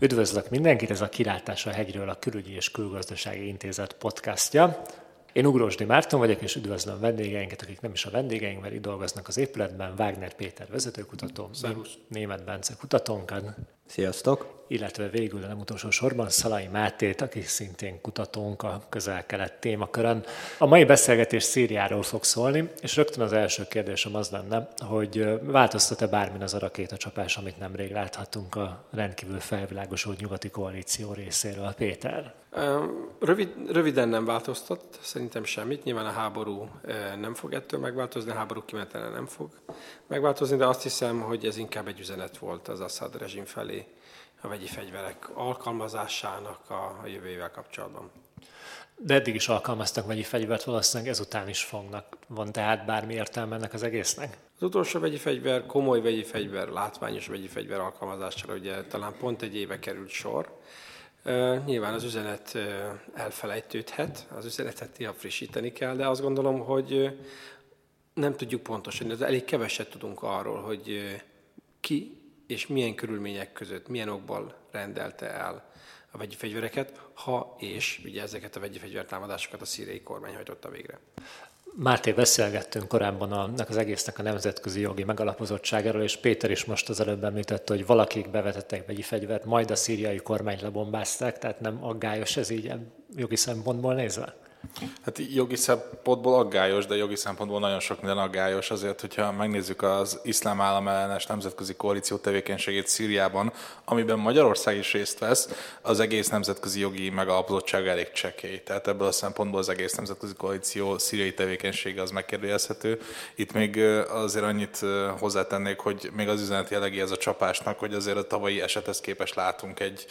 Üdvözlök mindenkit, ez a Kilátás a hegyről a Külügyi és Külgazdasági Intézet podcastja. Én Ugrósdi Márton vagyok, és üdvözlöm vendégeinket, akik nem is a vendégeink, mert itt dolgoznak az épületben. Wagner Péter vezetőkutató, Német Bence kutatónkat. Sziasztok! Illetve végül, de nem utolsó sorban Szalai Mátét, aki szintén kutatónk a közel-kelet témakörön. A mai beszélgetés Szíriáról fog szólni, és rögtön az első kérdésem az lenne, hogy változtat-e bármin az a rakétacsapás, amit nemrég láthattunk a rendkívül felvilágosult nyugati koalíció részéről. Péter? Rövid, röviden nem változtat, szerintem semmit. Nyilván a háború nem fog ettől megváltozni, a háború kimenetele nem fog megváltozni, de azt hiszem, hogy ez inkább egy üzenet volt az Assad rezsim felé, a vegyi fegyverek alkalmazásának a, a jövőjével kapcsolatban. De eddig is alkalmaztak vegyi fegyvert, valószínűleg ezután is fognak. Van tehát bármi értelme ennek az egésznek? Az utolsó vegyi fegyver, komoly vegyi fegyver, látványos vegyi fegyver alkalmazására ugye talán pont egy éve került sor. Uh, nyilván az üzenet uh, elfelejtődhet, az üzenetet néha frissíteni kell, de azt gondolom, hogy uh, nem tudjuk pontosan, de elég keveset tudunk arról, hogy ki és milyen körülmények között, milyen okból rendelte el a vegyi fegyvereket, ha és ugye ezeket a vegyi fegyvertámadásokat a szíriai kormány hajtotta végre. Márté beszélgettünk korábban annak az egésznek a nemzetközi jogi megalapozottságáról, és Péter is most az előbb említette, hogy valakik bevetettek vegyi fegyvert, majd a szíriai kormány lebombázták, tehát nem aggályos ez így jogi szempontból nézve? Hát jogi szempontból aggályos, de jogi szempontból nagyon sok minden aggályos. Azért, hogyha megnézzük az iszlám állam ellenes nemzetközi koalíció tevékenységét Szíriában, amiben Magyarország is részt vesz, az egész nemzetközi jogi megalapozottság elég csekély. Tehát ebből a szempontból az egész nemzetközi koalíció szíriai tevékenysége az megkérdőjelezhető. Itt még azért annyit hozzátennék, hogy még az üzenet jellegi ez a csapásnak, hogy azért a tavalyi esethez képest látunk egy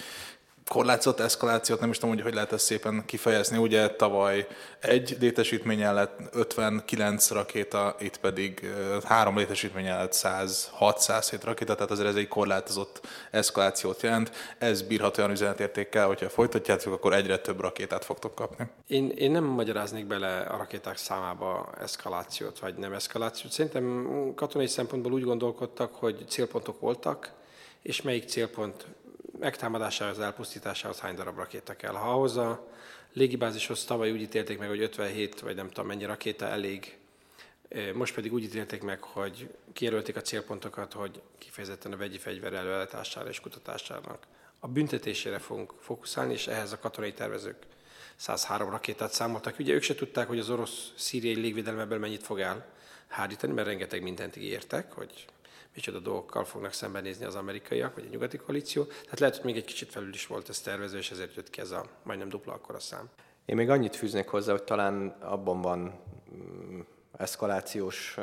korlátozott eszkalációt, nem is tudom, hogy hogy lehet ezt szépen kifejezni. Ugye tavaly egy létesítmény lett 59 rakéta, itt pedig három létesítmény lett 106-107 rakéta, tehát azért ez egy korlátozott eszkalációt jelent. Ez bírhat olyan üzenetértékkel, hogyha folytatjátok, akkor egyre több rakétát fogtok kapni. Én, én nem magyaráznék bele a rakéták számába eszkalációt, vagy nem eszkalációt. Szerintem katonai szempontból úgy gondolkodtak, hogy célpontok voltak, és melyik célpont megtámadásához, elpusztításához hány darab rakéta kell. Ha ahhoz a légibázishoz tavaly úgy ítélték meg, hogy 57 vagy nem tudom mennyi rakéta elég, most pedig úgy ítélték meg, hogy kijelölték a célpontokat, hogy kifejezetten a vegyi fegyver előállítására és kutatásának. A büntetésére fogunk fókuszálni, és ehhez a katonai tervezők 103 rakétát számoltak. Ugye ők se tudták, hogy az orosz szíriai légvédelem mennyit fog elhárítani, mert rengeteg mindent ígértek, hogy micsoda dolgokkal fognak szembenézni az amerikaiak, vagy a nyugati koalíció. Tehát lehet, hogy még egy kicsit felül is volt ez tervező, és ezért jött ki ez a majdnem dupla akkora szám. Én még annyit fűznék hozzá, hogy talán abban van mm, eszkalációs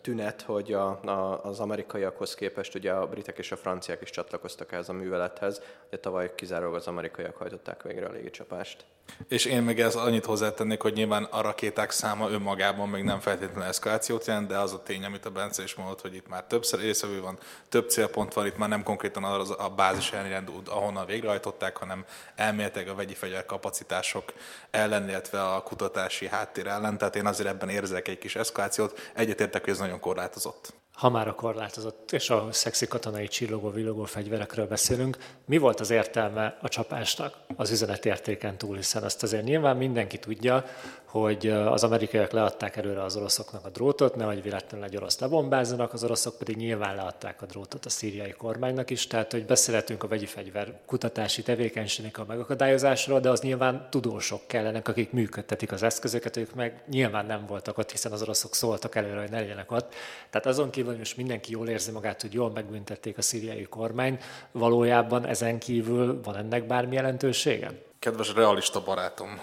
tünet, hogy a, a, az amerikaiakhoz képest ugye a britek és a franciák is csatlakoztak ehhez a művelethez, de tavaly kizárólag az amerikaiak hajtották végre a légicsapást. És én még ez annyit hozzátennék, hogy nyilván a rakéták száma önmagában még nem feltétlenül eszkalációt jelent, de az a tény, amit a Bence is mondott, hogy itt már többször részvevő van, több célpont van, itt már nem konkrétan az a bázis elrend, ahonnan végrehajtották, hanem elméletileg a vegyi fegyver kapacitások ellen, illetve a kutatási háttér ellen. Tehát én azért ebben érzek egy kis eszkalációt. Egyetértek, hogy ez nagyon korlátozott ha már a korlátozott és a szexi katonai csillogó-villogó fegyverekről beszélünk, mi volt az értelme a csapásnak az üzenetértéken túl, hiszen azt azért nyilván mindenki tudja, hogy az amerikaiak leadták előre az oroszoknak a drótot, nehogy véletlenül egy orosz lebombázzanak, az oroszok pedig nyilván leadták a drótot a szíriai kormánynak is, tehát hogy beszélhetünk a vegyi fegyver kutatási tevékenységnek a megakadályozásról, de az nyilván tudósok kellenek, akik működtetik az eszközöket, ők meg nyilván nem voltak ott, hiszen az oroszok szóltak előre, hogy ne legyenek ott. Tehát azon kívül, hogy most mindenki jól érzi magát, hogy jól megbüntették a szíriai kormány, valójában ezen kívül van ennek bármi jelentősége? Kedves realista barátom,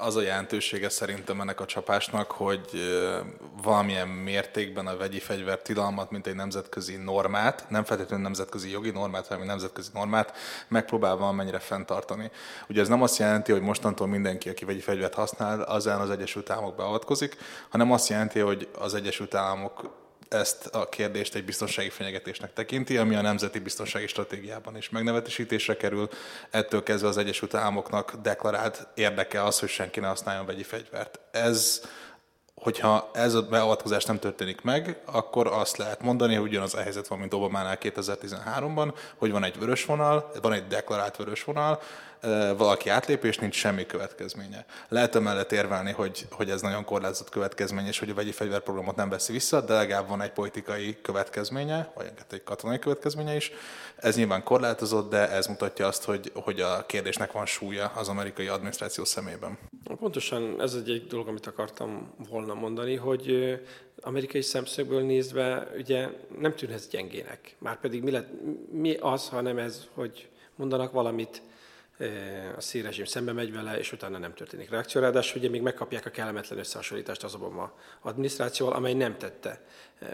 az a jelentősége szerintem ennek a csapásnak, hogy valamilyen mértékben a vegyi fegyver tilalmat, mint egy nemzetközi normát, nem feltétlenül nemzetközi jogi normát, hanem egy nemzetközi normát megpróbál valamennyire fenntartani. Ugye ez nem azt jelenti, hogy mostantól mindenki, aki vegyi fegyvert használ, az az Egyesült Államok beavatkozik, hanem azt jelenti, hogy az Egyesült Államok ezt a kérdést egy biztonsági fenyegetésnek tekinti, ami a nemzeti biztonsági stratégiában is megnevetésítésre kerül. Ettől kezdve az Egyesült Államoknak deklarált érdeke az, hogy senki ne használjon vegyi fegyvert. Ez hogyha ez a beavatkozás nem történik meg, akkor azt lehet mondani, hogy ugyanaz a helyzet van, mint Obamánál 2013-ban, hogy van egy vörös vonal, van egy deklarált vörös vonal, valaki átlép, és nincs semmi következménye. Lehet emellett érvelni, hogy, hogy ez nagyon korlátozott következmény, és hogy a vegyi fegyverprogramot nem veszi vissza, de legalább van egy politikai következménye, vagy egy katonai következménye is. Ez nyilván korlátozott, de ez mutatja azt, hogy, hogy a kérdésnek van súlya az amerikai adminisztráció szemében. Pontosan ez egy, egy dolog, amit akartam volna mondani, hogy amerikai szemszögből nézve ugye nem tűnhet gyengének. Márpedig mi, lett, mi az, ha nem ez, hogy mondanak valamit, a szélrezsim szembe megy vele, és utána nem történik reakció. Ráadásul ugye még megkapják a kellemetlen összehasonlítást az Obama adminisztrációval, amely nem tette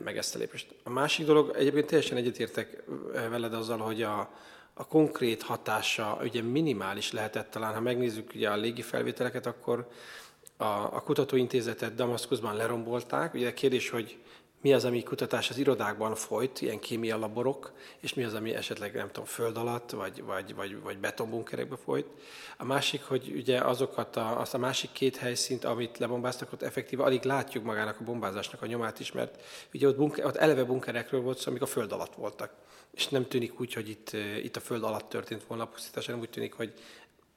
meg ezt a lépést. A másik dolog, egyébként teljesen egyetértek veled azzal, hogy a, a konkrét hatása ugye minimális lehetett talán. Ha megnézzük ugye a légi felvételeket, akkor a, a kutatóintézetet Damaszkuszban lerombolták. Ugye a kérdés, hogy mi az, ami kutatás az irodákban folyt, ilyen kémia laborok, és mi az, ami esetleg nem tudom, föld alatt, vagy, vagy, vagy, vagy betonbunkerekbe folyt. A másik, hogy ugye azokat a, azt a másik két helyszínt, amit lebombáztak, ott effektíve alig látjuk magának a bombázásnak a nyomát is, mert ugye ott, bunker, ott eleve bunkerekről volt szó, amik a föld alatt voltak. És nem tűnik úgy, hogy itt, itt a föld alatt történt volna a pusztítás, hanem úgy tűnik, hogy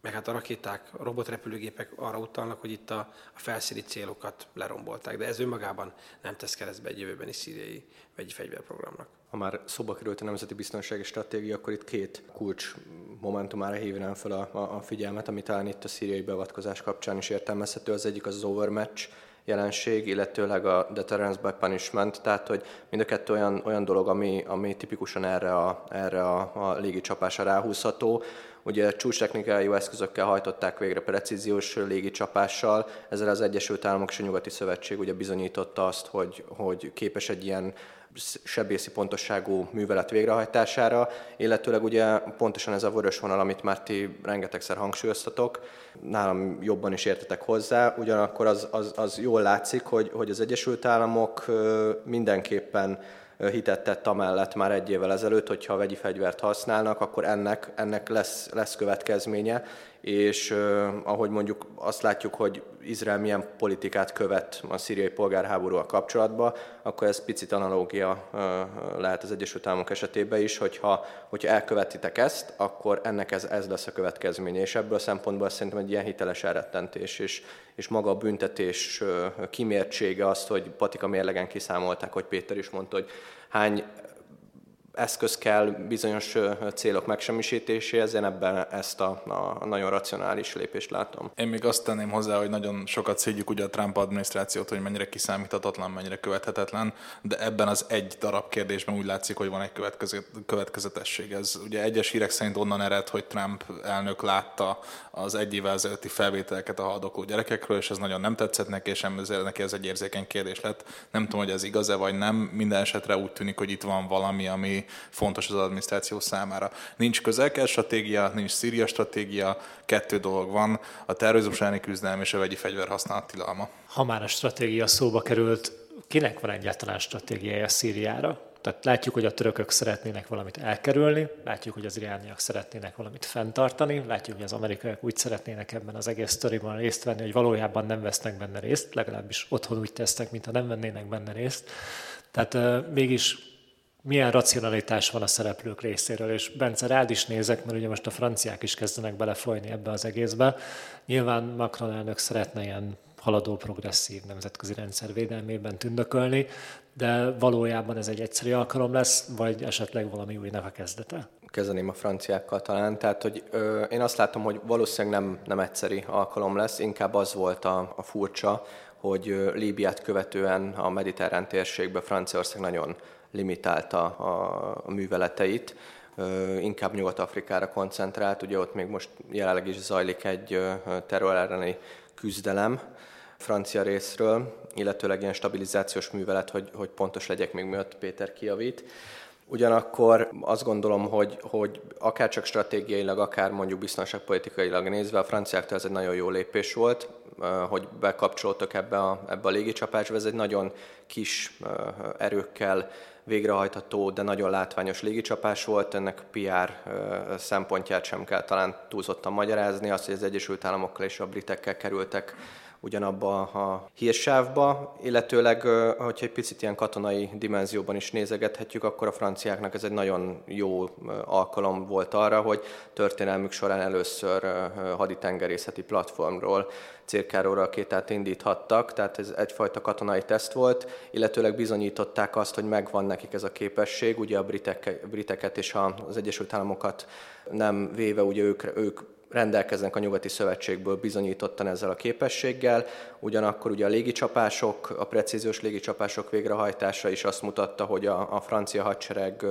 meg hát a rakéták, a robotrepülőgépek arra utalnak, hogy itt a, a felszíni célokat lerombolták, de ez önmagában nem tesz keresztbe egy jövőbeni szíriai vegyi fegyverprogramnak. Ha már szóba került a nemzeti biztonsági stratégia, akkor itt két kulcs momentumára hívnám fel a, a, figyelmet, ami talán itt a szíriai beavatkozás kapcsán is értelmezhető. Az egyik az az overmatch, jelenség, illetőleg a deterrence by punishment, tehát hogy mind a kettő olyan, olyan dolog, ami, ami tipikusan erre a, erre a, a légicsapásra ráhúzható. Ugye csúcstechnikai eszközökkel hajtották végre precíziós légicsapással, ezzel az Egyesült Államok és a Nyugati Szövetség ugye bizonyította azt, hogy, hogy képes egy ilyen sebészi pontosságú művelet végrehajtására, illetőleg ugye pontosan ez a vörös vonal, amit már ti rengetegszer hangsúlyoztatok, nálam jobban is értetek hozzá, ugyanakkor az, az, az jól látszik, hogy, hogy az Egyesült Államok mindenképpen hitet tett amellett már egy évvel ezelőtt, hogyha a vegyi fegyvert használnak, akkor ennek, ennek lesz, lesz következménye, és ahogy mondjuk azt látjuk, hogy Izrael milyen politikát követ a szíriai polgárháborúval kapcsolatban, akkor ez picit analógia lehet az Egyesült Államok esetében is, hogyha, hogyha elkövetitek ezt, akkor ennek ez, ez lesz a következménye, és ebből a szempontból szerintem egy ilyen hiteles elrettentés, és, és maga a büntetés kimértsége azt, hogy patika mérlegen kiszámolták, hogy Péter is mondta, hogy hány eszköz kell bizonyos célok megsemmisítéséhez, én ebben ezt a, a nagyon racionális lépést látom. Én még azt tenném hozzá, hogy nagyon sokat szédjük ugye a Trump adminisztrációt, hogy mennyire kiszámíthatatlan, mennyire követhetetlen, de ebben az egy darab kérdésben úgy látszik, hogy van egy következetesség. Ez ugye egyes hírek szerint onnan ered, hogy Trump elnök látta az egy évvel ezelőtti felvételeket a haldokló gyerekekről, és ez nagyon nem tetszett neki, és ezért neki ez egy érzékeny kérdés lett. Nem tudom, hogy ez igaz-e vagy nem, minden esetre úgy tűnik, hogy itt van valami, ami fontos az adminisztráció számára. Nincs közelkel stratégia, nincs Szíria stratégia, kettő dolog van, a terrorizmus elleni küzdelem és a vegyi fegyver használat tilalma. Ha már a stratégia szóba került, kinek van egyáltalán stratégiája Szíriára? Tehát látjuk, hogy a törökök szeretnének valamit elkerülni, látjuk, hogy az irániak szeretnének valamit fenntartani, látjuk, hogy az amerikaiak úgy szeretnének ebben az egész sztoriban részt venni, hogy valójában nem vesznek benne részt, legalábbis otthon úgy tesznek, mintha nem vennének benne részt. Tehát uh, mégis milyen racionalitás van a szereplők részéről, és Bence, rád is nézek, mert ugye most a franciák is kezdenek belefolyni ebbe az egészbe. Nyilván Macron elnök szeretne ilyen haladó progresszív nemzetközi rendszer védelmében tündökölni, de valójában ez egy egyszerű alkalom lesz, vagy esetleg valami újnak a kezdete? Kezdeném a franciákkal talán. Tehát, hogy ö, én azt látom, hogy valószínűleg nem, nem egyszerű alkalom lesz, inkább az volt a, a furcsa, hogy Líbiát követően a mediterrán térségbe Franciaország nagyon limitálta a, a műveleteit, inkább Nyugat-Afrikára koncentrált, ugye ott még most jelenleg is zajlik egy terror elleni küzdelem francia részről, illetőleg ilyen stabilizációs művelet, hogy, hogy pontos legyek még miatt Péter kiavít. Ugyanakkor azt gondolom, hogy, hogy akár csak stratégiailag, akár mondjuk biztonságpolitikailag nézve, a franciáktól ez egy nagyon jó lépés volt, hogy bekapcsoltak ebbe a, ebbe a légicsapásba. Ez egy nagyon kis erőkkel végrehajtható, de nagyon látványos légicsapás volt. Ennek PR szempontját sem kell talán túlzottan magyarázni. Azt, hogy az Egyesült Államokkal és a britekkel kerültek ugyanabba a hírsávba, illetőleg, hogyha egy picit ilyen katonai dimenzióban is nézegethetjük, akkor a franciáknak ez egy nagyon jó alkalom volt arra, hogy történelmük során először haditengerészeti platformról cirkáról rakétát indíthattak, tehát ez egyfajta katonai teszt volt, illetőleg bizonyították azt, hogy megvan nekik ez a képesség, ugye a britek, briteket és az Egyesült Államokat nem véve, ugye ők, ők rendelkeznek a nyugati szövetségből bizonyítottan ezzel a képességgel, ugyanakkor ugye a légicsapások, a precíziós légicsapások végrehajtása is azt mutatta, hogy a, a francia hadsereg,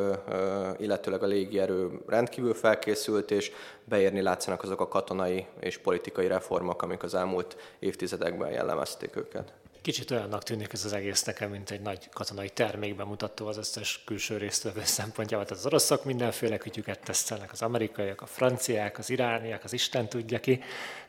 illetőleg a légierő rendkívül felkészült, és beérni látszanak azok a katonai és politikai reformok, amik az elmúlt évtizedekben jellemezték őket. Kicsit olyannak tűnik ez az egész nekem, mint egy nagy katonai termékben mutató az összes külső résztvevő szempontjából. Tehát az oroszok mindenféle kütyüket tesztelnek, az amerikaiak, a franciák, az irániak, az Isten tudja ki.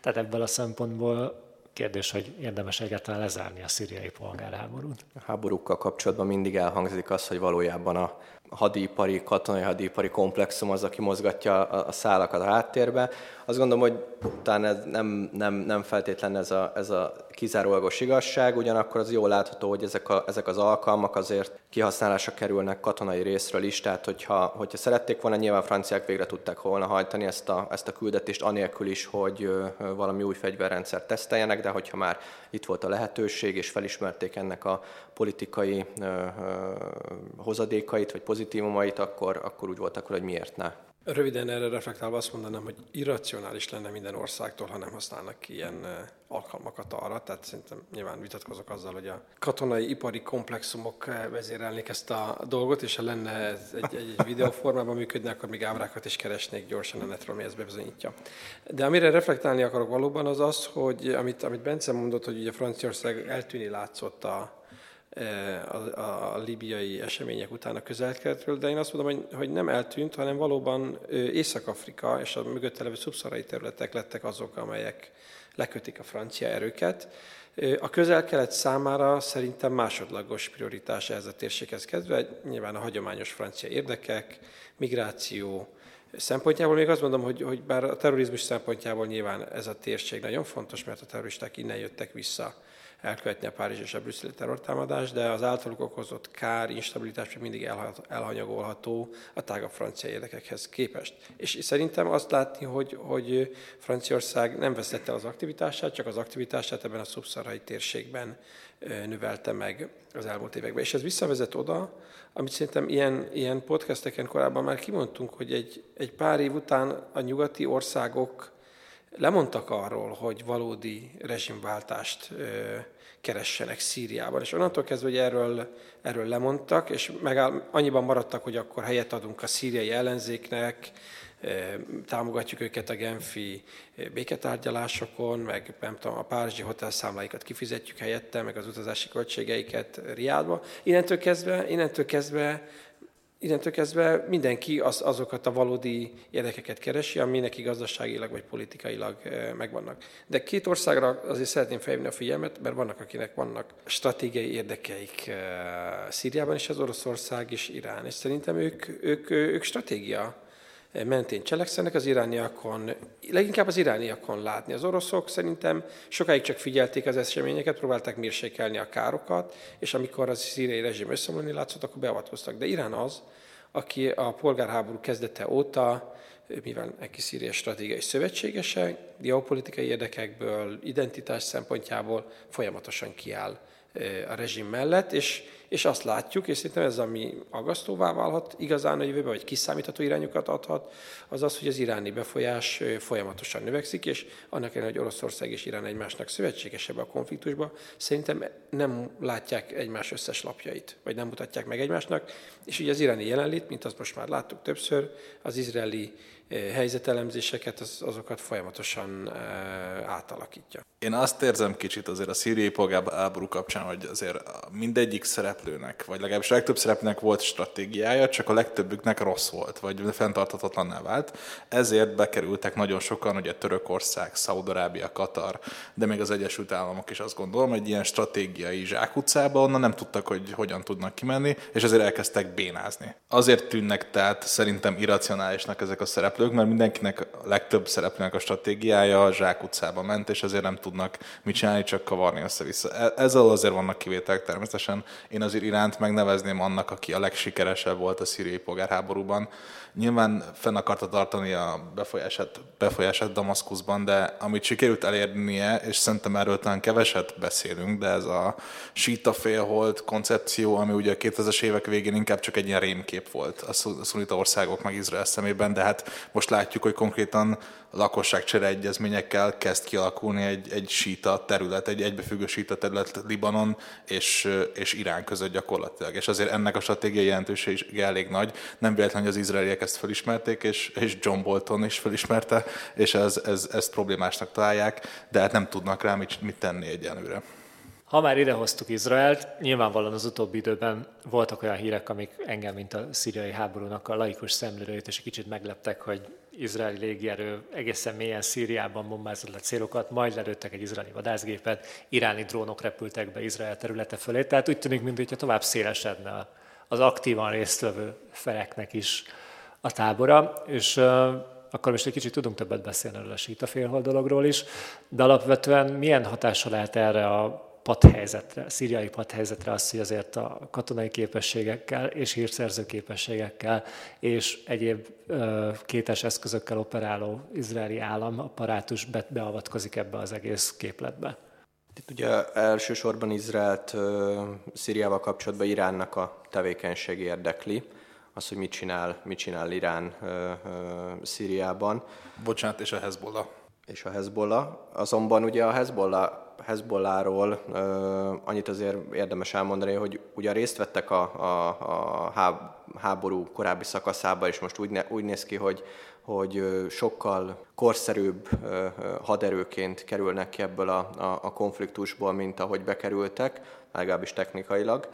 Tehát ebből a szempontból kérdés, hogy érdemes egyáltalán lezárni a szíriai polgárháborút. A háborúkkal kapcsolatban mindig elhangzik az, hogy valójában a hadipari, katonai hadipari komplexum az, aki mozgatja a szálakat a háttérbe. Azt gondolom, hogy talán ez nem, nem, nem feltétlen ez a, ez a kizárólagos igazság, ugyanakkor az jól látható, hogy ezek, a, ezek az alkalmak azért kihasználásra kerülnek katonai részről is, tehát hogyha, hogyha szerették volna, nyilván franciák végre tudták volna hajtani ezt a, ezt a küldetést, anélkül is, hogy valami új fegyverrendszert teszteljenek, de hogyha már itt volt a lehetőség, és felismerték ennek a politikai ö, ö, hozadékait, vagy pozitívumait, akkor, akkor úgy voltak, hogy miért ne. Röviden erre reflektálva azt mondanám, hogy irracionális lenne minden országtól, ha nem használnak ilyen alkalmakat arra. Tehát szerintem nyilván vitatkozok azzal, hogy a katonai ipari komplexumok vezérelnék ezt a dolgot, és ha lenne egy, egy, egy videóformában működne, akkor még ábrákat is keresnék gyorsan a netről, ami ezt bebizonyítja. De amire reflektálni akarok valóban az az, hogy amit, amit Bence mondott, hogy ugye Franciaország eltűni látszott a, a, a, a libiai események után a közelkeletről, de én azt mondom, hogy, hogy nem eltűnt, hanem valóban Észak-Afrika és a mögötte levő szubszarai területek lettek azok, amelyek lekötik a francia erőket. A közel-kelet számára szerintem másodlagos prioritás ez a térséghez kezdve, nyilván a hagyományos francia érdekek, migráció, szempontjából még azt mondom, hogy, hogy bár a terrorizmus szempontjából nyilván ez a térség nagyon fontos, mert a terroristák innen jöttek vissza elkövetni a Párizs és a brüsszeli terrortámadást, de az általuk okozott kár, instabilitás még mindig elhanyagolható a tágabb francia érdekekhez képest. És szerintem azt látni, hogy, hogy Franciaország nem vesztette az aktivitását, csak az aktivitását ebben a szubszarai térségben növelte meg az elmúlt években. És ez visszavezet oda, amit szerintem ilyen, ilyen podcasteken korábban már kimondtunk, hogy egy, egy pár év után a nyugati országok lemondtak arról, hogy valódi rezsimváltást keressenek Szíriában. És onnantól kezdve, hogy erről, erről lemondtak, és megáll, annyiban maradtak, hogy akkor helyet adunk a szíriai ellenzéknek, támogatjuk őket a Genfi béketárgyalásokon, meg nem tudom, a Párizsi hotelszámláikat kifizetjük helyette, meg az utazási költségeiket Riádba. Innentől kezdve, innentől kezdve innentől kezdve mindenki az, azokat a valódi érdekeket keresi, ami neki gazdaságilag vagy politikailag eh, megvannak. De két országra azért szeretném felhívni a figyelmet, mert vannak, akinek vannak stratégiai érdekeik eh, Szíriában és az Oroszország és Irán. És szerintem ők, ők, ők stratégia mentén cselekszenek, az irániakon, leginkább az irániakon látni. Az oroszok szerintem sokáig csak figyelték az eseményeket, próbálták mérsékelni a károkat, és amikor az szíriai rezsim összeomlani látszott, akkor beavatkoztak. De Irán az, aki a polgárháború kezdete óta, mivel neki Szíria stratégiai szövetségese, geopolitikai érdekekből, identitás szempontjából folyamatosan kiáll a rezsim mellett, és és azt látjuk, és szerintem ez, ami agasztóvá válhat igazán a jövőben, vagy kiszámítható irányokat adhat, az az, hogy az iráni befolyás folyamatosan növekszik, és annak ellenére, hogy Oroszország és Irán egymásnak szövetségesebb a konfliktusba, szerintem nem látják egymás összes lapjait, vagy nem mutatják meg egymásnak, és ugye az iráni jelenlét, mint azt most már láttuk többször, az izraeli helyzetelemzéseket, az, azokat folyamatosan átalakítja. Én azt érzem kicsit azért a szíriai polgárháború kapcsán, hogy azért mindegyik szereplőnek, vagy legalábbis a legtöbb szereplőnek volt stratégiája, csak a legtöbbüknek rossz volt, vagy fenntarthatatlanná vált. Ezért bekerültek nagyon sokan, ugye Törökország, Szaudarábia, Katar, de még az Egyesült Államok is azt gondolom, egy ilyen stratégiai zsákutcába, onnan nem tudtak, hogy hogyan tudnak kimenni, és ezért elkezdtek bénázni. Azért tűnnek tehát szerintem irracionálisnak ezek a szereplők, szereplők, mert mindenkinek a legtöbb szereplőnek a stratégiája a zsák utcába ment, és azért nem tudnak mit csinálni, csak kavarni össze-vissza. E- ezzel azért vannak kivételek természetesen. Én azért iránt megnevezném annak, aki a legsikeresebb volt a szíriai polgárháborúban. Nyilván fenn akarta tartani a befolyását, befolyását Damaszkuszban, de amit sikerült elérnie, és szerintem erről talán keveset beszélünk, de ez a síta félhold koncepció, ami ugye a 2000-es évek végén inkább csak egy ilyen rémkép volt a szunita országok meg Izrael szemében, de hát most látjuk, hogy konkrétan lakosságcsere egyezményekkel kezd kialakulni egy, egy síta terület, egy egybefüggő síta terület Libanon és, és Irán között gyakorlatilag. És azért ennek a stratégiai jelentősége elég nagy. Nem véletlen, hogy az izraeliek ezt felismerték, és, és John Bolton is felismerte, és ez, ez, ezt problémásnak találják, de hát nem tudnak rá mit, mit tenni egyenlőre. Ha már idehoztuk Izraelt, nyilvánvalóan az utóbbi időben voltak olyan hírek, amik engem, mint a szíriai háborúnak a laikus szemlélőjét, és kicsit megleptek, hogy izraeli légierő egészen mélyen Szíriában bombázott le célokat, majd lelőttek egy izraeli vadászgépet, iráni drónok repültek be Izrael területe fölé, tehát úgy tűnik, mintha tovább szélesedne az aktívan résztvevő feleknek is a tábora, és akkor most egy kicsit tudunk többet beszélni erről a síta félhold dologról is, de alapvetően milyen hatása lehet erre a padhelyzetre, szíriai padhelyzetre az, hogy azért a katonai képességekkel és hírszerző képességekkel és egyéb kétes eszközökkel operáló izraeli állam apparátus be, beavatkozik ebbe az egész képletbe. Itt ugye elsősorban Izraelt Szíriával kapcsolatban Iránnak a tevékenység érdekli, az, hogy mit csinál, mit csinál Irán Szíriában. Bocsánat, és a Hezbollah. És a Hezbollah. Azonban ugye a Hezbollah Hezbollahról uh, annyit azért érdemes elmondani, hogy ugye részt vettek a, a, a háború korábbi szakaszába, és most úgy, ne, úgy néz ki, hogy, hogy sokkal korszerűbb haderőként kerülnek ki ebből a, a, a konfliktusból, mint ahogy bekerültek, legalábbis technikailag.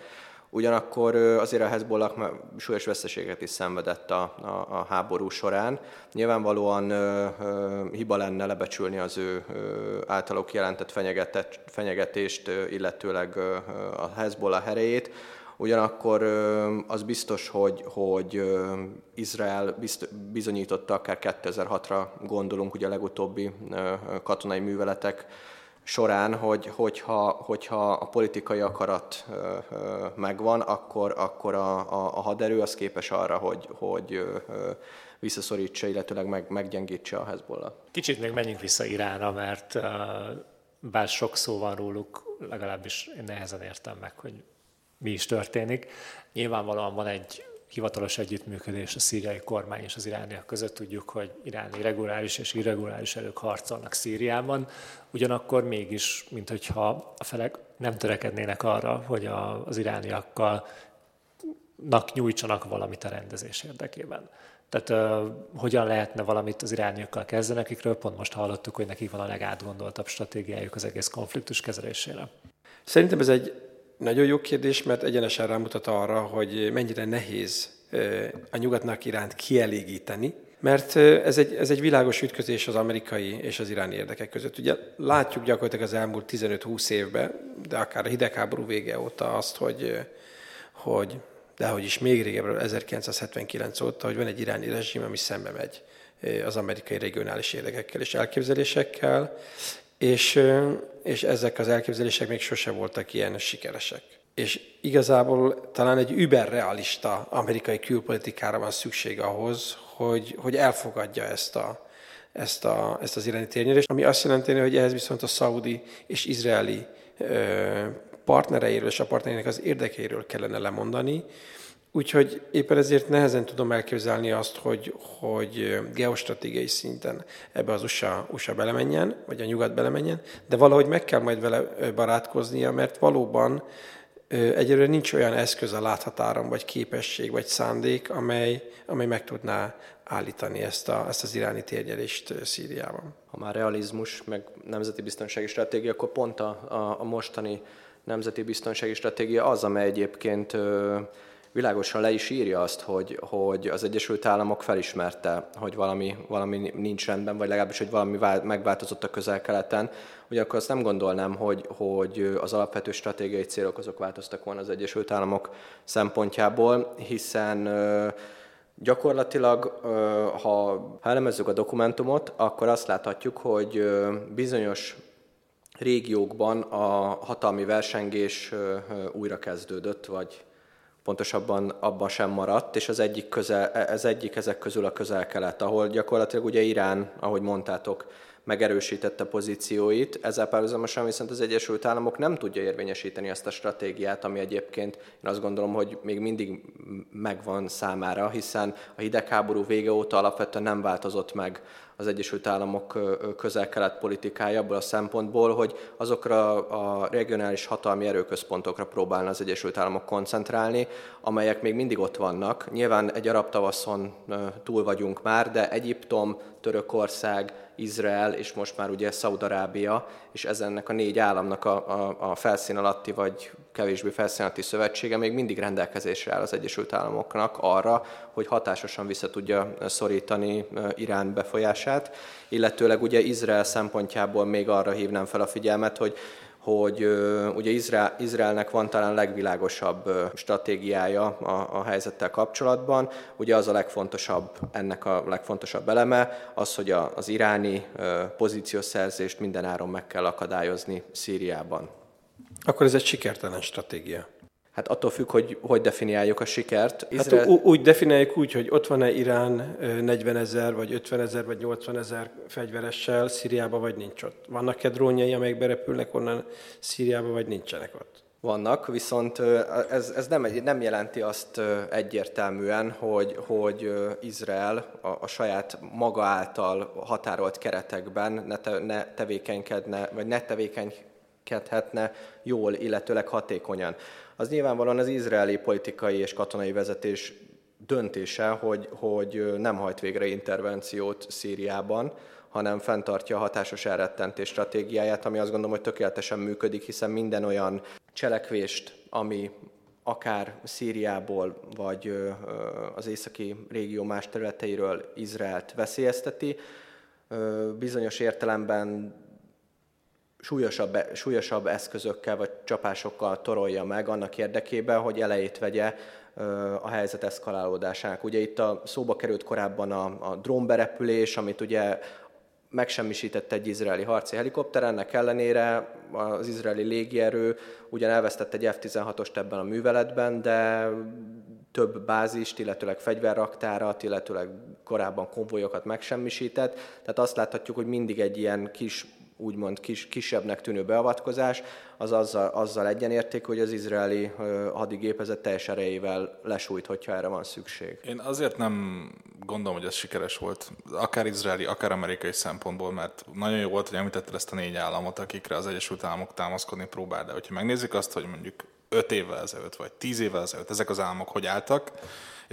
Ugyanakkor azért a Hezbollah súlyos veszteséget is szenvedett a, a, a háború során. Nyilvánvalóan ö, ö, hiba lenne lebecsülni az ő ö, általuk jelentett fenyegetést, illetőleg ö, a Hezbollah herejét. Ugyanakkor az biztos, hogy, hogy Izrael bizonyította, akár 2006-ra gondolunk, ugye a legutóbbi katonai műveletek során, hogy, hogyha, hogyha a politikai akarat megvan, akkor, akkor a, a, a haderő az képes arra, hogy, hogy visszaszorítsa, illetőleg meg, meggyengítse a Hezbollah. Kicsit még menjünk vissza Iránra, mert bár sok szó van róluk, legalábbis én nehezen értem meg, hogy mi is történik. Nyilvánvalóan van egy hivatalos együttműködés a szíriai kormány és az irániak között. Tudjuk, hogy iráni reguláris és irreguláris erők harcolnak Szíriában, ugyanakkor mégis, mint hogyha a felek nem törekednének arra, hogy az irániakkal nyújtsanak valamit a rendezés érdekében. Tehát uh, hogyan lehetne valamit az irániakkal kezdeni, akikről pont most hallottuk, hogy nekik van a legátgondoltabb stratégiájuk az egész konfliktus kezelésére. Szerintem ez egy nagyon jó kérdés, mert egyenesen rámutat arra, hogy mennyire nehéz a nyugatnak iránt kielégíteni, mert ez egy, ez egy világos ütközés az amerikai és az iráni érdekek között. Ugye látjuk gyakorlatilag az elmúlt 15-20 évben, de akár a hidegháború vége óta azt, hogy, hogy de hogy is még régebről, 1979 óta, hogy van egy iráni rezsim, ami szembe megy az amerikai regionális érdekekkel és elképzelésekkel, és, és ezek az elképzelések még sose voltak ilyen sikeresek. És igazából talán egy überrealista amerikai külpolitikára van szükség ahhoz, hogy, hogy elfogadja ezt, a, ezt, a, ezt az iráni térnyerést, ami azt jelenti, hogy ehhez viszont a szaudi és izraeli partnereiről és a partnereinek az érdekeiről kellene lemondani, Úgyhogy éppen ezért nehezen tudom elképzelni azt, hogy, hogy geostratégiai szinten ebbe az USA, USA belemenjen, vagy a nyugat belemenjen, de valahogy meg kell majd vele barátkoznia, mert valóban egyelőre nincs olyan eszköz a láthatáron, vagy képesség, vagy szándék, amely, amely meg tudná állítani ezt, a, ezt az iráni térnyelést Szíriában. Ha már realizmus, meg nemzeti biztonsági stratégia, akkor pont a, a, a mostani nemzeti biztonsági stratégia az, amely egyébként világosan le is írja azt, hogy, hogy az Egyesült Államok felismerte, hogy valami, valami nincs rendben, vagy legalábbis, hogy valami megváltozott a közel-keleten. Ugyanakkor azt nem gondolnám, hogy, hogy az alapvető stratégiai célok azok változtak volna az Egyesült Államok szempontjából, hiszen Gyakorlatilag, ha elemezzük a dokumentumot, akkor azt láthatjuk, hogy bizonyos régiókban a hatalmi versengés újra kezdődött, vagy pontosabban abban sem maradt, és az egyik, közel, ez egyik ezek közül a közel-kelet, ahol gyakorlatilag ugye Irán, ahogy mondtátok, megerősítette pozícióit, ezzel párhuzamosan viszont az Egyesült Államok nem tudja érvényesíteni azt a stratégiát, ami egyébként én azt gondolom, hogy még mindig megvan számára, hiszen a hidegháború vége óta alapvetően nem változott meg az Egyesült Államok közel-kelet politikája abból a szempontból, hogy azokra a regionális hatalmi erőközpontokra próbálna az Egyesült Államok koncentrálni, amelyek még mindig ott vannak. Nyilván egy arab tavaszon túl vagyunk már, de Egyiptom, Törökország, Izrael és most már ugye Szaudarábia, és ezennek a négy államnak a, a, a felszín alatti vagy kevésbé felszín alatti szövetsége még mindig rendelkezésre áll az Egyesült Államoknak arra, hogy hatásosan vissza tudja szorítani Irán befolyását, illetőleg ugye Izrael szempontjából még arra hívnám fel a figyelmet, hogy hogy ugye Izrael, Izraelnek van talán legvilágosabb stratégiája a, a helyzettel kapcsolatban. Ugye az a legfontosabb, ennek a legfontosabb eleme az, hogy a, az iráni pozíciószerzést minden áron meg kell akadályozni Szíriában. Akkor ez egy sikertelen stratégia. Hát attól függ, hogy hogy definiáljuk a sikert. Hát Izrael... Hát úgy definiáljuk úgy, hogy ott van-e Irán 40 ezer, vagy 50 ezer, vagy 80 ezer fegyveressel Szíriába, vagy nincs ott. Vannak-e drónjai, amelyek berepülnek onnan Szíriába, vagy nincsenek ott? Vannak, viszont ez, ez nem, nem jelenti azt egyértelműen, hogy, hogy Izrael a, a saját maga által határolt keretekben ne, te, ne tevékenykedne, vagy ne tevékenykedhetne jól, illetőleg hatékonyan. Az nyilvánvalóan az izraeli politikai és katonai vezetés döntése, hogy, hogy nem hajt végre intervenciót Szíriában, hanem fenntartja a hatásos elrettentés stratégiáját, ami azt gondolom, hogy tökéletesen működik, hiszen minden olyan cselekvést, ami akár Szíriából, vagy az északi régió más területeiről Izraelt veszélyezteti, bizonyos értelemben súlyosabb, súlyosabb eszközökkel vagy csapásokkal torolja meg annak érdekében, hogy elejét vegye a helyzet eszkalálódásának. Ugye itt a szóba került korábban a, a drónberepülés, amit ugye megsemmisített egy izraeli harci helikopter, ennek ellenére az izraeli légierő ugyan elvesztett egy F-16-ost ebben a műveletben, de több bázist, illetőleg fegyverraktárat, illetőleg korábban konvojokat megsemmisített. Tehát azt láthatjuk, hogy mindig egy ilyen kis úgymond kis, kisebbnek tűnő beavatkozás, az azzal, azzal egyenérték, hogy az izraeli hadigépezet teljes erejével lesújt, hogyha erre van szükség. Én azért nem gondolom, hogy ez sikeres volt, akár izraeli, akár amerikai szempontból, mert nagyon jó volt, hogy említetted ezt a négy államot, akikre az Egyesült Államok támaszkodni próbál, de hogyha megnézzük azt, hogy mondjuk 5 évvel ezelőtt, vagy 10 évvel ezelőtt ezek az államok hogy álltak,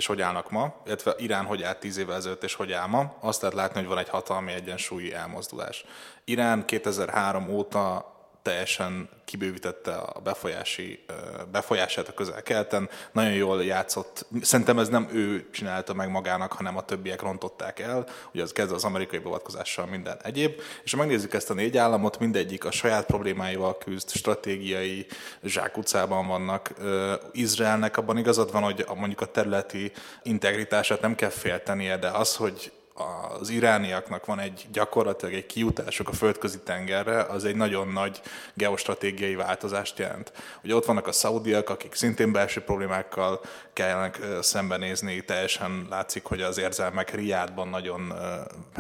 és hogy állnak ma, illetve Irán hogy állt 10 évvel ezelőtt, és hogy áll ma, azt lehet látni, hogy van egy hatalmi egyensúlyi elmozdulás. Irán 2003 óta teljesen kibővítette a befolyási, befolyását a közel-keleten, nagyon jól játszott. Szerintem ez nem ő csinálta meg magának, hanem a többiek rontották el, ugye az kezdve az amerikai beavatkozással minden egyéb, és ha megnézzük ezt a négy államot, mindegyik a saját problémáival küzd, stratégiai zsákutcában vannak. Izraelnek abban igazad van, hogy mondjuk a területi integritását nem kell féltenie, de az, hogy az irániaknak van egy gyakorlatilag egy kijutásuk a földközi tengerre, az egy nagyon nagy geostratégiai változást jelent. Ugye ott vannak a szaudiak, akik szintén belső problémákkal kellene szembenézni, teljesen látszik, hogy az érzelmek Riádban nagyon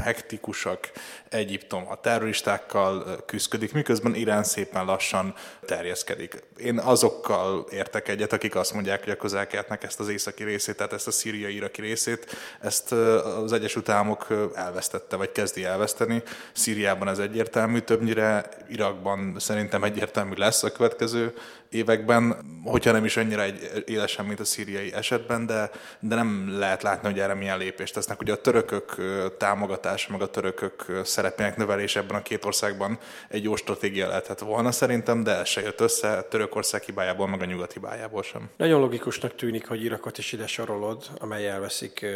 hektikusak, Egyiptom a terroristákkal küzdik, miközben Irán szépen lassan terjeszkedik. Én azokkal értek egyet, akik azt mondják, hogy a közel ezt az északi részét, tehát ezt a szíriai-iraki részét, ezt az Egyesült Államok Államok elvesztette, vagy kezdi elveszteni. Szíriában ez egyértelmű, többnyire Irakban szerintem egyértelmű lesz a következő években, hogyha nem is annyira egy élesen, mint a szíriai esetben, de, de nem lehet látni, hogy erre milyen lépést tesznek. Ugye a törökök támogatása, meg a törökök szerepének növelése ebben a két országban egy jó stratégia lehetett volna szerintem, de ez se jött össze Törökország hibájából, meg a nyugat hibájából sem. Nagyon logikusnak tűnik, hogy Irakot is ide sorolod, amely elveszik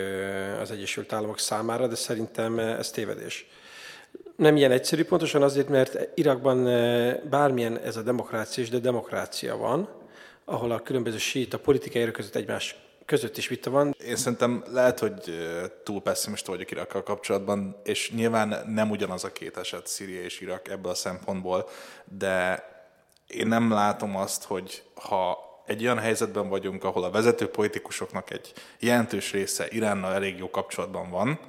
az Egyesült Államok számára, de szerintem ez tévedés nem ilyen egyszerű, pontosan azért, mert Irakban eh, bármilyen ez a demokrácia is, de demokrácia van, ahol a különböző a politikai erők között egymás között is vita van. Én szerintem lehet, hogy túl pessimista vagyok Irakkal kapcsolatban, és nyilván nem ugyanaz a két eset, Szíria és Irak ebből a szempontból, de én nem látom azt, hogy ha egy olyan helyzetben vagyunk, ahol a vezető politikusoknak egy jelentős része Iránnal elég jó kapcsolatban van,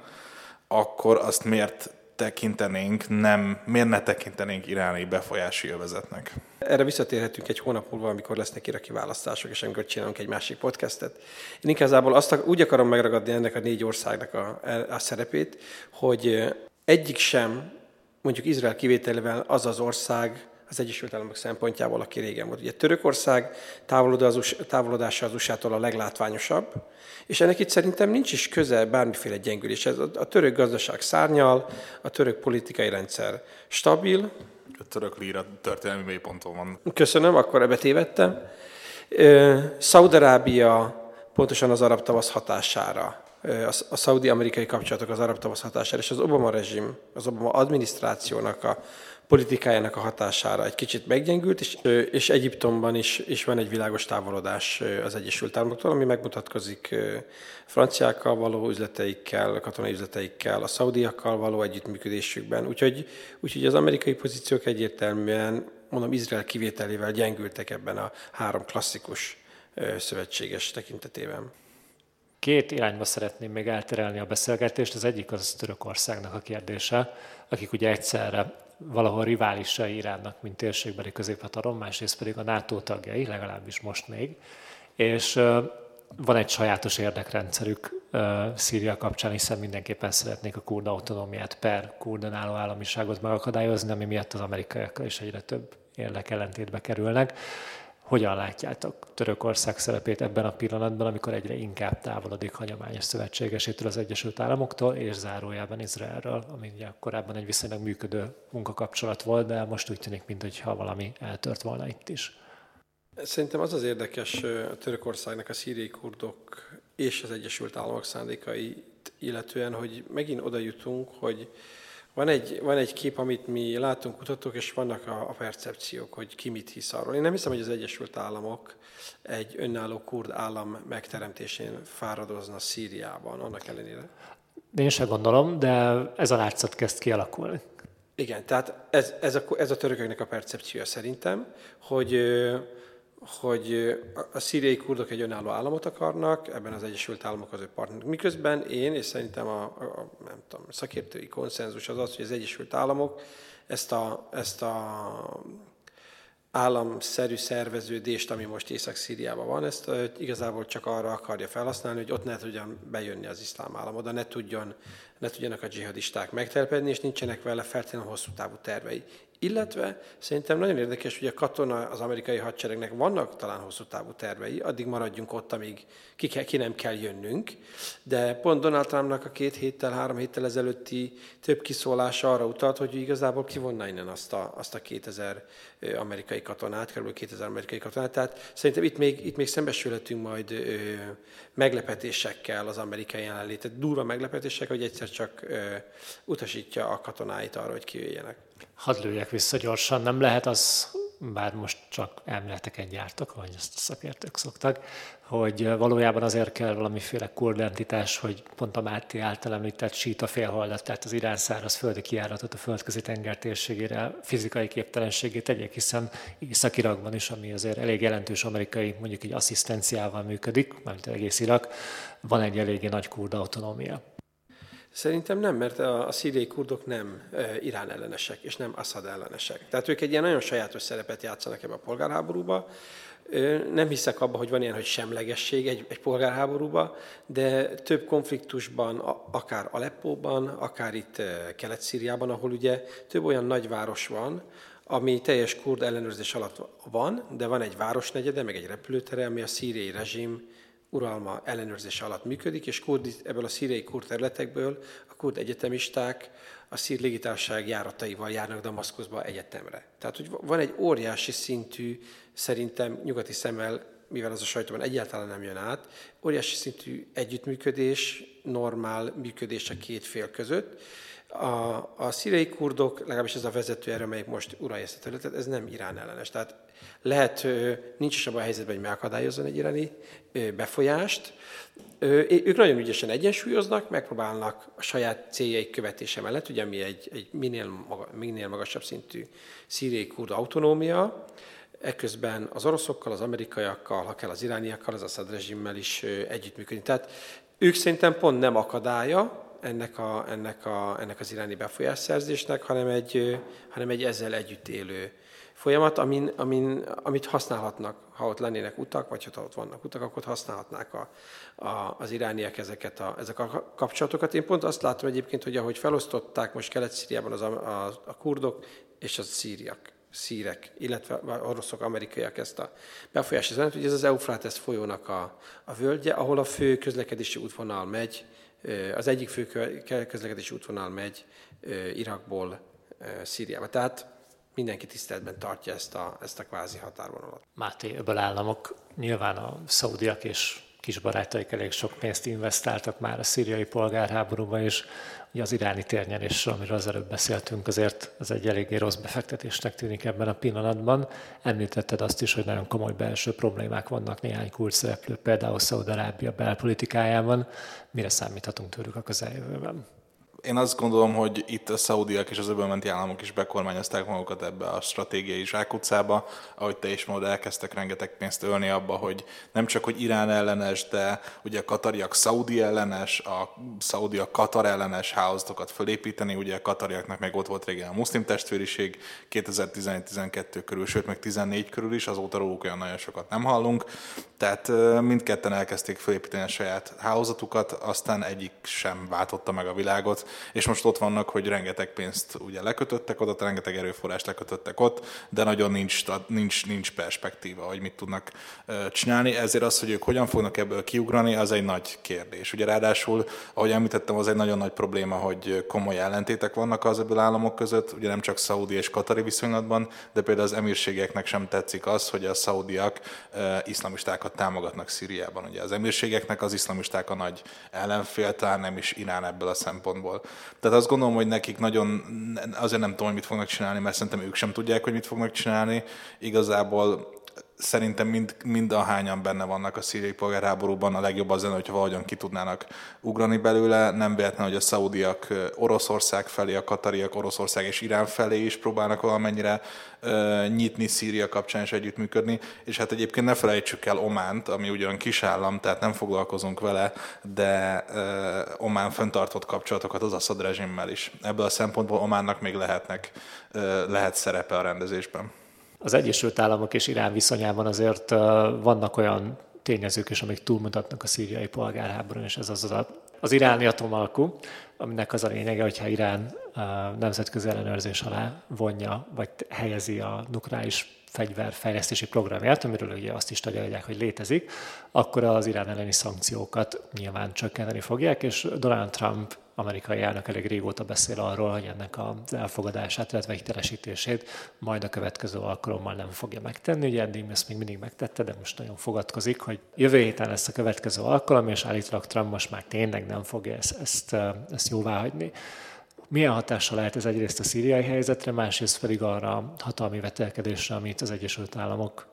akkor azt miért tekintenénk, nem, miért ne tekintenénk iráni befolyási övezetnek? Erre visszatérhetünk egy hónap múlva, amikor lesznek iraki választások, és amikor csinálunk egy másik podcastet. Én igazából azt úgy akarom megragadni ennek a négy országnak a, a szerepét, hogy egyik sem, mondjuk Izrael kivételével az az ország, az Egyesült Államok szempontjából, aki régen volt. Ugye Törökország távolodása az USA-tól a leglátványosabb, és ennek itt szerintem nincs is köze bármiféle gyengülés. Ez a török gazdaság szárnyal, a török politikai rendszer stabil. A török líra történelmi mélyponton van. Köszönöm, akkor ebbe tévedtem. Szaudarábia pontosan az arab tavasz hatására a szaudi-amerikai kapcsolatok az arab tavasz hatására, és az Obama rezsim, az Obama adminisztrációnak a politikájának a hatására egy kicsit meggyengült, és, és Egyiptomban is, is van egy világos távolodás az Egyesült Államoktól, ami megmutatkozik franciákkal való üzleteikkel, katonai üzleteikkel, a szaudiakkal való együttműködésükben. Úgyhogy, úgyhogy az amerikai pozíciók egyértelműen, mondom, Izrael kivételével gyengültek ebben a három klasszikus szövetséges tekintetében. Két irányba szeretném még elterelni a beszélgetést. Az egyik az Törökországnak a kérdése, akik ugye egyszerre valahol riválisai Iránnak, mint térségbeli középhatalom, másrészt pedig a NATO tagjai, legalábbis most még. És van egy sajátos érdekrendszerük Szíria kapcsán, hiszen mindenképpen szeretnék a kurda autonómiát per kurdan álló államiságot megakadályozni, ami miatt az amerikaiakkal is egyre több érdekellentétbe kerülnek. Hogyan látjátok Törökország szerepét ebben a pillanatban, amikor egyre inkább távolodik hagyományos szövetségesétől az Egyesült Államoktól, és zárójában Izraelről, ami ugye korábban egy viszonylag működő munkakapcsolat volt, de most úgy tűnik, mintha valami eltört volna itt is. Szerintem az az érdekes a Törökországnak a szíriai kurdok és az Egyesült Államok szándékait illetően, hogy megint oda jutunk, hogy van egy, van egy kép, amit mi látunk, kutatók, és vannak a, a percepciók, hogy ki mit hisz arról. Én nem hiszem, hogy az Egyesült Államok egy önálló kurd állam megteremtésén fáradozna Szíriában, annak ellenére. Én sem gondolom, de ez a látszat kezd kialakulni. Igen, tehát ez, ez, a, ez a törököknek a percepciója szerintem, hogy hogy a szíriai kurdok egy önálló államot akarnak, ebben az Egyesült Államok az ő partnerek. Miközben én, és szerintem a, a nem tudom, szakértői konszenzus az az, hogy az Egyesült Államok ezt a, ezt a államszerű szerveződést, ami most Észak-Szíriában van, ezt igazából csak arra akarja felhasználni, hogy ott ne tudjon bejönni az iszlám állam, oda ne, tudjon, ne tudjanak a dzsihadisták megtelepedni, és nincsenek vele feltétlenül hosszú távú tervei. Illetve szerintem nagyon érdekes, hogy a katona az amerikai hadseregnek vannak talán hosszú távú tervei, addig maradjunk ott, amíg ki, kell, ki nem kell jönnünk, de pont Donald Trumpnak a két héttel, három héttel ezelőtti több kiszólása arra utalt, hogy igazából kivonna innen azt a, azt a 2000 amerikai katonát, kb. 2000 amerikai katonát, tehát szerintem itt még, itt még szembesülhetünk majd ö, meglepetésekkel az amerikai jelenlétet, durva meglepetésekkel, hogy egyszer csak ö, utasítja a katonáit arra, hogy kijöjjenek. Hadd lőjek vissza gyorsan, nem lehet az, bár most csak elméleteket gyártok, ahogy ezt a szakértők szoktak, hogy valójában azért kell valamiféle kurdentitás, hogy pont a Máté által említett síta félholdat, tehát az irán száraz földi kiáratot a földközi tenger térségére fizikai képtelenségét tegyék, hiszen Észak-Irakban is, ami azért elég jelentős amerikai, mondjuk egy asszisztenciával működik, mármint egész Irak, van egy eléggé nagy kurda autonómia. Szerintem nem, mert a, a szíriai kurdok nem Irán ellenesek, és nem Assad ellenesek. Tehát ők egy ilyen nagyon sajátos szerepet játszanak ebbe a polgárháborúba. Nem hiszek abba, hogy van ilyen, hogy semlegesség egy, egy polgárháborúba, de több konfliktusban, akár Aleppóban, akár itt Kelet-Szíriában, ahol ugye több olyan nagyváros van, ami teljes kurd ellenőrzés alatt van, de van egy városnegyede, meg egy repülőtere, ami a szíriai rezsim uralma ellenőrzése alatt működik, és kurd, ebből a szíriai kurd területekből a kurd egyetemisták a szír légitársaság járataival járnak Damaszkuszba egyetemre. Tehát, hogy van egy óriási szintű, szerintem nyugati szemmel, mivel az a sajtóban egyáltalán nem jön át, óriási szintű együttműködés, normál működés a két fél között, a, a szíriai kurdok, legalábbis ez a vezető erő, amelyik most uralja ezt a területet, ez nem Irán ellenes. Tehát lehet, nincs is abban a helyzetben, hogy megakadályozzon egy iráni befolyást. Ők nagyon ügyesen egyensúlyoznak, megpróbálnak a saját céljaik követése mellett, ugye mi egy, egy minél, maga, minél magasabb szintű szíriai kurd autonómia, ekközben az oroszokkal, az amerikaiakkal, ha kell az irániakkal, az Assad rezsimmel is együttműködni. Tehát ők szerintem pont nem akadálya ennek, a, ennek, a, ennek az iráni befolyásszerzésnek, hanem egy, hanem egy ezzel együtt élő folyamat, amin, amin, amit használhatnak, ha ott lennének utak, vagy ha ott vannak utak, akkor használhatnák a, a, az irániak ezeket a, ezek a kapcsolatokat. Én pont azt látom egyébként, hogy ahogy felosztották most Kelet-Szíriában az a, a, a kurdok és a szíriak, szírek, illetve oroszok, amerikaiak ezt a befolyást üzenet, hogy ez az Eufrates folyónak a, a völgye, ahol a fő közlekedési útvonal megy, az egyik fő közlekedési útvonal megy Irakból Szíriába. Tehát mindenki tiszteletben tartja ezt a, ezt a kvázi határvonalat. Máté, ebből államok nyilván a szaudiak és kis barátaik elég sok pénzt investáltak már a szíriai polgárháborúba, és ugye az iráni térnyerésről, amiről az előbb beszéltünk, azért az egy eléggé rossz befektetésnek tűnik ebben a pillanatban. Említetted azt is, hogy nagyon komoly belső problémák vannak néhány kulcs szereplő, például Szaudarábia belpolitikájában. Mire számíthatunk tőlük a közeljövőben? Én azt gondolom, hogy itt a szaudiak és az öbölmenti államok is bekormányozták magukat ebbe a stratégiai zsákutcába, ahogy te is mondod, elkezdtek rengeteg pénzt ölni abba, hogy nem csak, hogy Irán ellenes, de ugye a katariak szaudi ellenes, a szaudiak katar ellenes hálózatokat fölépíteni, ugye a katariaknak meg ott volt régen a muszlim testvériség 2011-12 körül, sőt meg 14 körül is, azóta róluk olyan nagyon sokat nem hallunk, tehát mindketten elkezdték fölépíteni a saját hálózatukat, aztán egyik sem váltotta meg a világot, és most ott vannak, hogy rengeteg pénzt ugye lekötöttek oda, rengeteg erőforrást lekötöttek ott, de nagyon nincs, nincs, nincs perspektíva, hogy mit tudnak csinálni, ezért az, hogy ők hogyan fognak ebből kiugrani, az egy nagy kérdés. Ugye ráadásul, ahogy említettem, az egy nagyon nagy probléma, hogy komoly ellentétek vannak az ebből államok között, ugye nem csak szaudi és katari viszonylatban, de például az emírségeknek sem tetszik az, hogy a szaudiak iszlamistákat támogatnak Szíriában. Ugye az emírségeknek az iszlamisták a nagy ellenfél, talán nem is Irán ebből a szempontból. Tehát azt gondolom, hogy nekik nagyon, azért nem tudom, hogy mit fognak csinálni, mert szerintem ők sem tudják, hogy mit fognak csinálni. Igazából szerintem mind, mind a hányan benne vannak a szíriai polgárháborúban, a legjobb az lenne, hogyha valahogyan ki tudnának ugrani belőle. Nem véletlen, hogy a szaudiak Oroszország felé, a katariak Oroszország és Irán felé is próbálnak valamennyire uh, nyitni Szíria kapcsán és együttműködni. És hát egyébként ne felejtsük el Ománt, ami ugyan kisállam, tehát nem foglalkozunk vele, de uh, Omán föntartott kapcsolatokat az Assad rezsimmel is. Ebből a szempontból Ománnak még lehetnek, uh, lehet szerepe a rendezésben. Az Egyesült Államok és Irán viszonyában azért vannak olyan tényezők is, amik túlmutatnak a szíriai polgárháborún, és ez az az, az iráni atomalkú, aminek az a lényege, hogyha Irán nemzetközi ellenőrzés alá vonja, vagy helyezi a nukleáris fegyverfejlesztési programját, amiről ugye azt is tudják, hogy létezik, akkor az Irán elleni szankciókat nyilván csökkenteni fogják, és Donald Trump amerikai elnök elég régóta beszél arról, hogy ennek az elfogadását, illetve hitelesítését majd a következő alkalommal nem fogja megtenni. Ugye eddig ezt még mindig megtette, de most nagyon fogadkozik, hogy jövő héten lesz a következő alkalom, és állítólag Trump most már tényleg nem fogja ezt, ezt, ezt jóvá hagyni. Milyen hatással lehet ez egyrészt a szíriai helyzetre, másrészt pedig arra a hatalmi vetelkedésre, amit az Egyesült Államok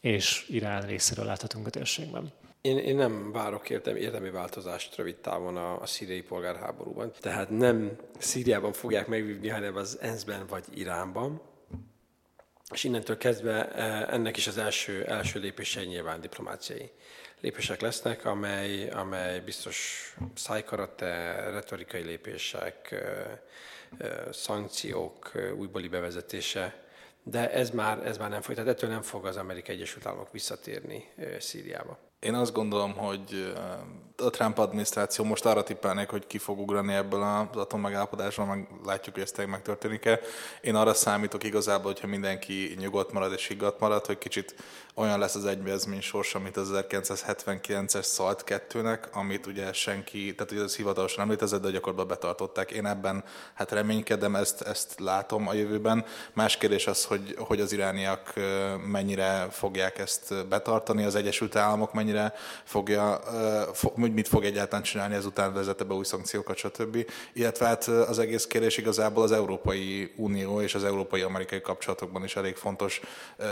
és Irán részéről láthatunk a térségben? Én, én nem várok értem, érdemi változást rövid távon a, a szíriai polgárháborúban. Tehát nem Szíriában fogják megvívni, hanem az ENSZ-ben vagy Iránban. És innentől kezdve e, ennek is az első, első lépései nyilván diplomáciai lépések lesznek, amely, amely biztos szájkarate, retorikai lépések, szankciók újbóli bevezetése, de ez már, ez már nem folyt. Tehát ettől nem fog az Amerikai Egyesült Államok visszatérni Szíriába. Én azt gondolom, hogy a Trump adminisztráció most arra tippelnék, hogy ki fog ugrani ebből az atommegállapodásból, meg látjuk, hogy ez tényleg megtörténik-e. Én arra számítok igazából, hogyha mindenki nyugodt marad és higgadt marad, hogy kicsit olyan lesz az egyezmény sorsa, mint az 1979-es Szalt 2-nek, amit ugye senki, tehát ugye az hivatalosan nem létezett, de gyakorlatban betartották. Én ebben hát reménykedem, ezt, ezt látom a jövőben. Más kérdés az, hogy, hogy az irániak mennyire fogják ezt betartani, az Egyesült Államok mennyire fogja, hogy mit fog egyáltalán csinálni, ezután vezete be új szankciókat, stb. Illetve hát az egész kérdés igazából az Európai Unió és az európai-amerikai kapcsolatokban is elég fontos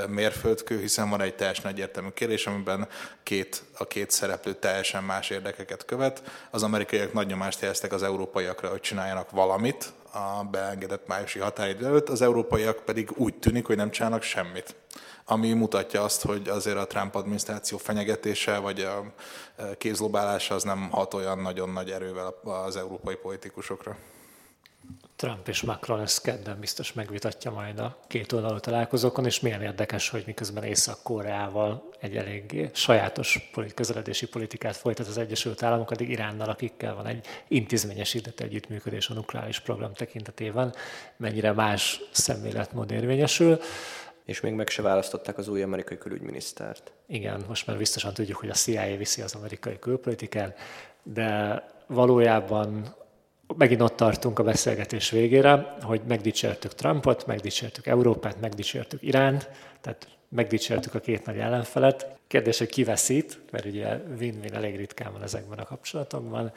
mérföldkő, hiszen van egy teljesen egyértelmű kérdés, amiben két, a két szereplő teljesen más érdekeket követ. Az amerikaiak nagy nyomást helyeztek az európaiakra, hogy csináljanak valamit a beengedett májusi határidő előtt, az európaiak pedig úgy tűnik, hogy nem csinálnak semmit ami mutatja azt, hogy azért a Trump adminisztráció fenyegetése vagy a kézlobálása az nem hat olyan nagyon nagy erővel az európai politikusokra. Trump és Macron ezt kedden biztos megvitatja majd a két oldalú találkozókon, és milyen érdekes, hogy miközben Észak-Koreával egy eléggé sajátos közeledési politikát folytat az Egyesült Államok, addig Iránnal, akikkel van egy intézményesített együttműködés a nukleáris program tekintetében, mennyire más szemléletmód érvényesül. És még meg se választották az új amerikai külügyminisztert. Igen, most már biztosan tudjuk, hogy a CIA viszi az amerikai külpolitikát, de valójában megint ott tartunk a beszélgetés végére, hogy megdicsértük Trumpot, megdicsértük Európát, megdicsértük Iránt, tehát megdicsértük a két nagy ellenfelet. Kérdés, hogy ki veszít, mert ugye win-win elég ritkán van ezekben a kapcsolatokban.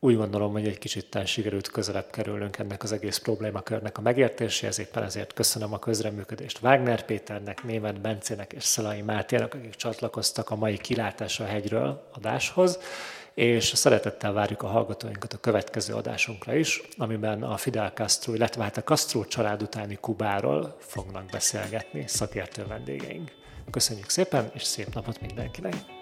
Úgy gondolom, hogy egy kicsit sikerült közelebb kerülnünk ennek az egész problémakörnek a megértéséhez, éppen ezért köszönöm a közreműködést Wagner Péternek, Német Bencének és Szalai Mátének, akik csatlakoztak a mai kilátás hegyről adáshoz és szeretettel várjuk a hallgatóinkat a következő adásunkra is, amiben a Fidel Castro, illetve hát a Castro család utáni Kubáról fognak beszélgetni szakértő vendégeink. Köszönjük szépen, és szép napot mindenkinek!